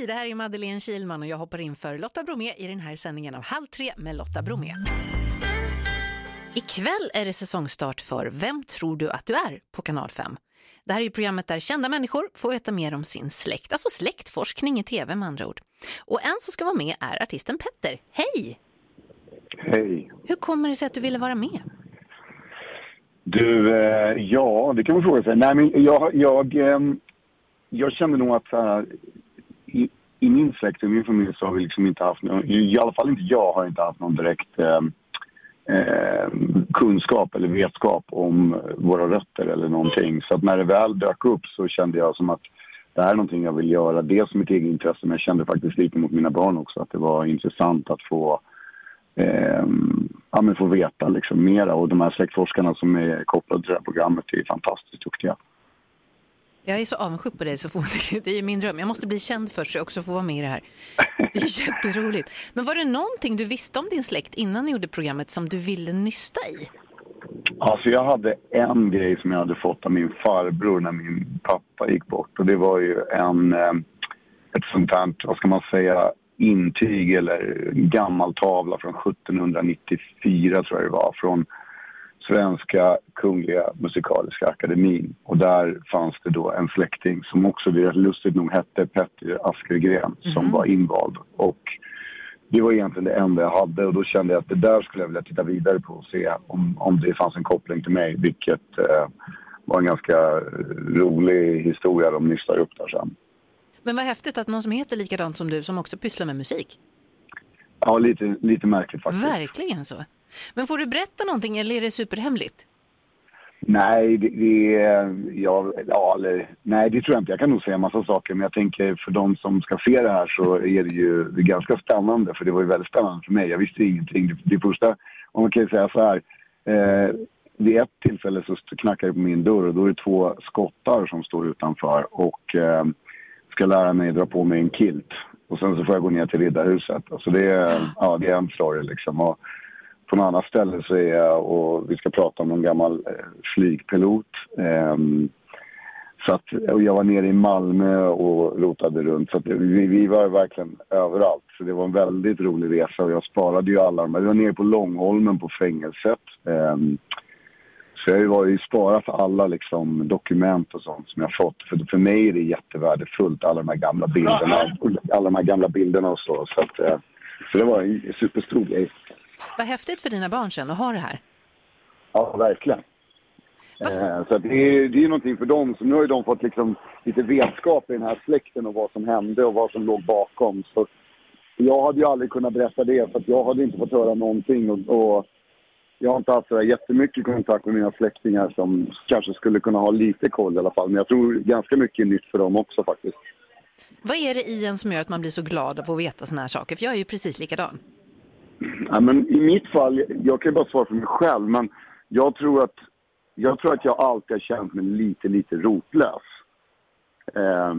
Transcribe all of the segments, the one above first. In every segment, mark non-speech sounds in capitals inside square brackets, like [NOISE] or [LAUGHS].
Hej, det här är Madeleine Kilman och jag hoppar in för Lotta Bromé i den här sändningen av Halv tre med Lotta Bromé. Ikväll är det säsongstart för Vem tror du att du är på Kanal 5. Det här är programmet där kända människor får veta mer om sin släkt, alltså släktforskning i tv med andra ord. Och en som ska vara med är artisten Petter. Hej! Hej. Hur kommer det sig att du ville vara med? Du, eh, ja, det kan man fråga sig. Nej, men jag, jag, eh, jag kände nog att i, min släkt och min familj så har vi liksom inte haft, någon, i alla fall inte jag har inte haft någon direkt eh, eh, kunskap eller vetskap om eh, våra rötter eller någonting. Så att när det väl dök upp så kände jag som att det här är någonting jag vill göra. Dels som ett eget intresse men jag kände faktiskt lite mot mina barn också att det var intressant att få eh, ja, men få veta liksom mera. Och de här släktforskarna som är kopplade till det här programmet är fantastiskt duktiga. Jag är så avundsjuk på dig, så får, [LAUGHS] det är ju min dröm. Jag måste bli känd först så jag också får vara med i det här. Det är jätteroligt. Men var det någonting du visste om din släkt innan ni gjorde programmet som du ville nysta i? Alltså jag hade en grej som jag hade fått av min farbror när min pappa gick bort. Och det var ju en, eh, ett sånt här, vad ska man säga, intyg eller gammal tavla från 1794 tror jag det var. Från Svenska Kungliga Musikaliska Akademin. Och där fanns det då en släkting som också lustigt nog hette Petter Askergren mm. som mhm. var invald. Och det var egentligen det enda jag hade och då kände jag att det där skulle jag vilja titta vidare på och se om, om det fanns en koppling till mig. Vilket eh, var en ganska rolig historia de nystar upp där sen. Men vad häftigt att någon som heter likadant som du som också pysslar med musik. Ja, lite, lite märkligt faktiskt. Verkligen så. Men får du berätta någonting eller är det superhemligt? Nej, det, det ja, ja, eller, nej, det tror jag inte. Jag kan nog säga en massa saker, men jag tänker för de som ska se det här så är det ju det är ganska spännande, för det var ju väldigt spännande för mig. Jag visste ingenting. Det, det första, om man kan säga så här, eh, vid ett tillfälle så knackar det på min dörr och då är det två skottar som står utanför och eh, ska lära mig dra på mig en kilt. Och sen så får jag gå ner till Riddarhuset. Alltså det, är, ja, det är en story liksom. Och, på något annat ställe så är jag och vi ska prata om en gammal eh, flygpilot. Um, så att, och jag var nere i Malmö och rotade runt. Så att vi, vi, var verkligen överallt. Så det var en väldigt rolig resa och jag sparade ju alla de Vi var nere på Långholmen på fängelset. Um, så jag har ju sparat alla liksom, dokument och sånt som jag fått. För, för mig är det jättevärdefullt, alla de här gamla bilderna. Alla de här gamla bilderna och så. Så, att, uh, så det var en superstor grej. Vad häftigt för dina barn sen att ha det här. Ja, verkligen. Eh, så det, är, det är någonting för dem. Så nu har ju de fått liksom lite vetskap i den här släkten och vad som hände och vad som låg bakom. Så jag hade ju aldrig kunnat berätta det för att jag hade inte fått höra någonting. Och, och jag har inte haft så jättemycket kontakt med mina släktingar som kanske skulle kunna ha lite koll i alla fall. Men jag tror ganska mycket är nytt för dem också faktiskt. Vad är det i en som gör att man blir så glad av att veta såna här saker? För jag är ju precis likadan. Ja, men I mitt fall, jag kan ju bara svara för mig själv, men jag tror att jag, tror att jag alltid har känt mig lite, lite rotlös. Eh,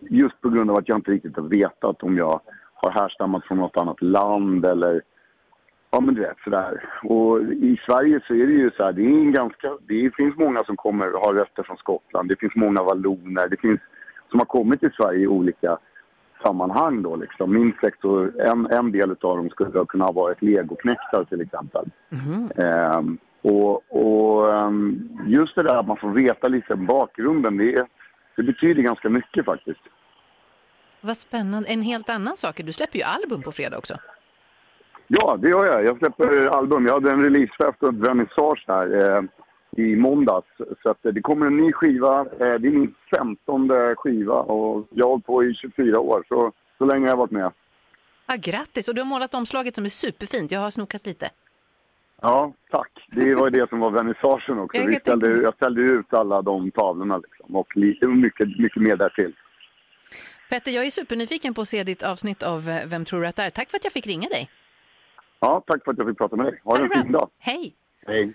just på grund av att jag inte riktigt har vetat om jag har härstammat från något annat land eller Ja men du vet sådär. Och i Sverige så är det ju så här, det är en ganska, det finns många som kommer har rötter från Skottland, det finns många valloner, det finns som har kommit till Sverige i olika sammanhang då liksom. Min släkt, en, en del av dem skulle kunna ha varit legoknektar till exempel. Mm. Um, och, och um, just det där att man får veta lite bakgrunden, det, det betyder ganska mycket faktiskt. Vad spännande. En helt annan sak, du släpper ju album på fredag också. Ja, det gör jag. Jag släpper album. Jag hade en releasefest och ett vernissage här. Eh, i måndags. Så att det kommer en ny skiva. Eh, det är min femtonde skiva och jag har hållit på i 24 år. Så, så länge har jag varit med. Ah, grattis! Och du har målat omslaget som är superfint. Jag har snokat lite. Ja, tack. Det var det som var vernissagen också. [LAUGHS] Jag, ställde, jag ställde ut alla de tavlorna liksom, och mycket, mycket mer därtill. Petter, jag är supernyfiken på att se ditt avsnitt av eh, Vem tror du att det är? Tack för att jag fick ringa dig. Ja, tack för att jag fick prata med dig. Ha, ha en fin dag. Hej! Hej!